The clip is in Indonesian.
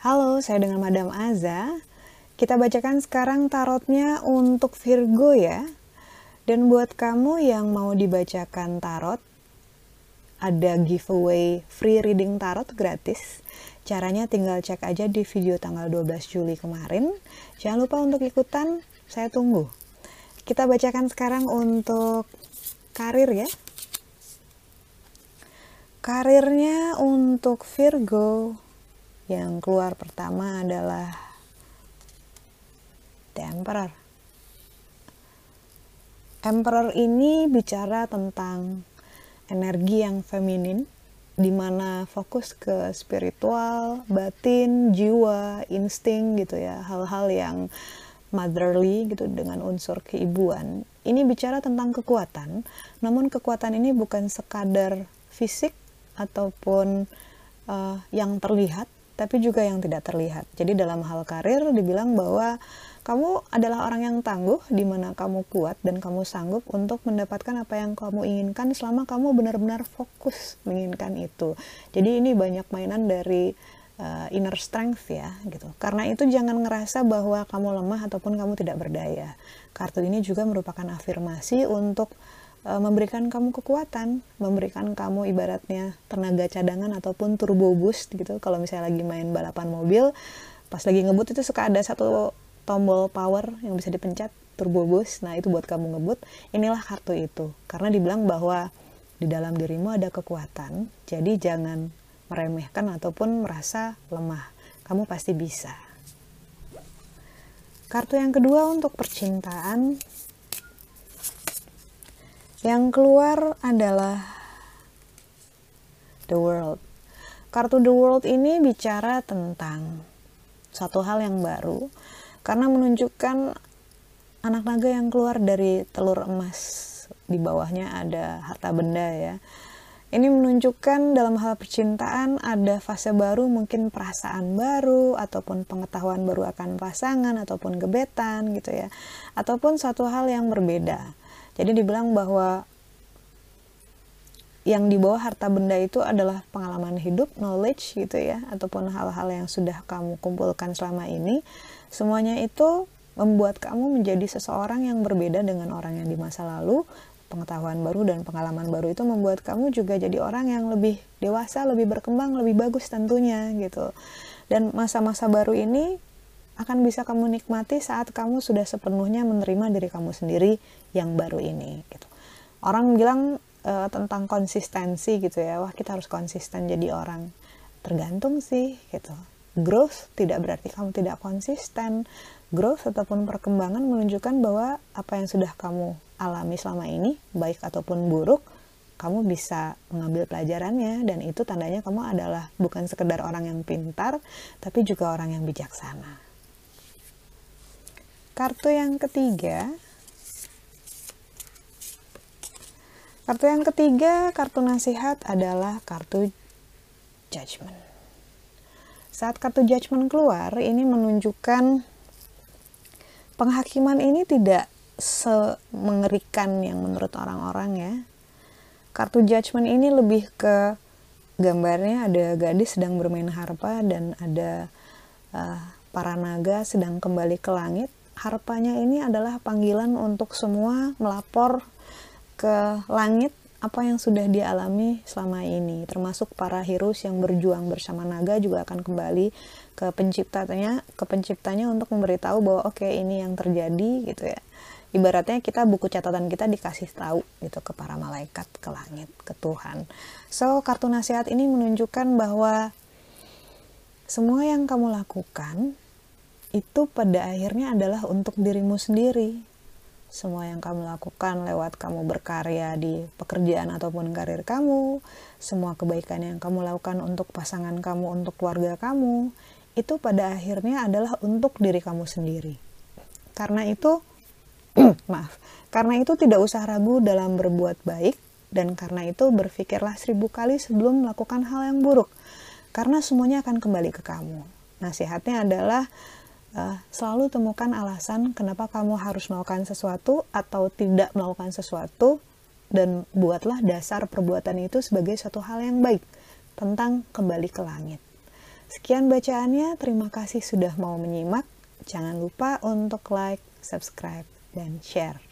Halo, saya dengan Madam Aza. Kita bacakan sekarang tarotnya untuk Virgo ya. Dan buat kamu yang mau dibacakan tarot, ada giveaway free reading tarot gratis. Caranya tinggal cek aja di video tanggal 12 Juli kemarin. Jangan lupa untuk ikutan, saya tunggu. Kita bacakan sekarang untuk karir ya. Karirnya untuk Virgo yang keluar pertama adalah The Emperor. Emperor ini bicara tentang energi yang feminin, di mana fokus ke spiritual, batin, jiwa, insting gitu ya, hal-hal yang motherly gitu dengan unsur keibuan. Ini bicara tentang kekuatan, namun kekuatan ini bukan sekadar fisik ataupun uh, yang terlihat, tapi juga yang tidak terlihat. Jadi dalam hal karir dibilang bahwa kamu adalah orang yang tangguh di mana kamu kuat dan kamu sanggup untuk mendapatkan apa yang kamu inginkan selama kamu benar-benar fokus menginginkan itu. Jadi ini banyak mainan dari uh, inner strength ya gitu. Karena itu jangan ngerasa bahwa kamu lemah ataupun kamu tidak berdaya. Kartu ini juga merupakan afirmasi untuk uh, memberikan kamu kekuatan, memberikan kamu ibaratnya tenaga cadangan ataupun turbo boost gitu. Kalau misalnya lagi main balapan mobil, pas lagi ngebut itu suka ada satu tombol power yang bisa dipencet turbo boost nah itu buat kamu ngebut inilah kartu itu karena dibilang bahwa di dalam dirimu ada kekuatan jadi jangan meremehkan ataupun merasa lemah. Kamu pasti bisa. Kartu yang kedua untuk percintaan. Yang keluar adalah the world. Kartu the world ini bicara tentang satu hal yang baru karena menunjukkan anak naga yang keluar dari telur emas. Di bawahnya ada harta benda ya ini menunjukkan dalam hal percintaan ada fase baru mungkin perasaan baru ataupun pengetahuan baru akan pasangan ataupun gebetan gitu ya ataupun satu hal yang berbeda jadi dibilang bahwa yang di bawah harta benda itu adalah pengalaman hidup, knowledge gitu ya, ataupun hal-hal yang sudah kamu kumpulkan selama ini. Semuanya itu membuat kamu menjadi seseorang yang berbeda dengan orang yang di masa lalu. Pengetahuan baru dan pengalaman baru itu membuat kamu juga jadi orang yang lebih dewasa, lebih berkembang, lebih bagus tentunya gitu. Dan masa-masa baru ini akan bisa kamu nikmati saat kamu sudah sepenuhnya menerima diri kamu sendiri yang baru ini gitu. Orang bilang uh, tentang konsistensi gitu ya wah kita harus konsisten jadi orang tergantung sih gitu growth tidak berarti kamu tidak konsisten growth ataupun perkembangan menunjukkan bahwa apa yang sudah kamu alami selama ini baik ataupun buruk kamu bisa mengambil pelajarannya. Dan itu tandanya kamu adalah bukan sekedar orang yang pintar tapi juga orang yang bijaksana. Kartu yang ketiga. Kartu yang ketiga, kartu nasihat adalah kartu judgment. Saat kartu judgment keluar, ini menunjukkan penghakiman ini tidak semengerikan yang menurut orang-orang ya. Kartu judgment ini lebih ke gambarnya ada gadis sedang bermain harpa dan ada uh, para naga sedang kembali ke langit. Harpanya ini adalah panggilan untuk semua melapor ke langit apa yang sudah dialami selama ini termasuk para heroes yang berjuang bersama naga juga akan kembali ke penciptanya ke penciptanya untuk memberitahu bahwa oke okay, ini yang terjadi gitu ya ibaratnya kita buku catatan kita dikasih tahu gitu ke para malaikat ke langit ke Tuhan so kartu nasihat ini menunjukkan bahwa semua yang kamu lakukan itu pada akhirnya adalah untuk dirimu sendiri semua yang kamu lakukan lewat kamu berkarya di pekerjaan ataupun karir kamu, semua kebaikan yang kamu lakukan untuk pasangan kamu, untuk keluarga kamu, itu pada akhirnya adalah untuk diri kamu sendiri. Karena itu, maaf, karena itu tidak usah ragu dalam berbuat baik, dan karena itu berpikirlah seribu kali sebelum melakukan hal yang buruk, karena semuanya akan kembali ke kamu. Nasihatnya adalah uh, selalu temukan alasan kenapa kamu harus melakukan sesuatu atau tidak melakukan sesuatu dan buatlah dasar perbuatan itu sebagai suatu hal yang baik tentang kembali ke langit. Sekian bacaannya, terima kasih sudah mau menyimak. Jangan lupa untuk like, subscribe, dan share.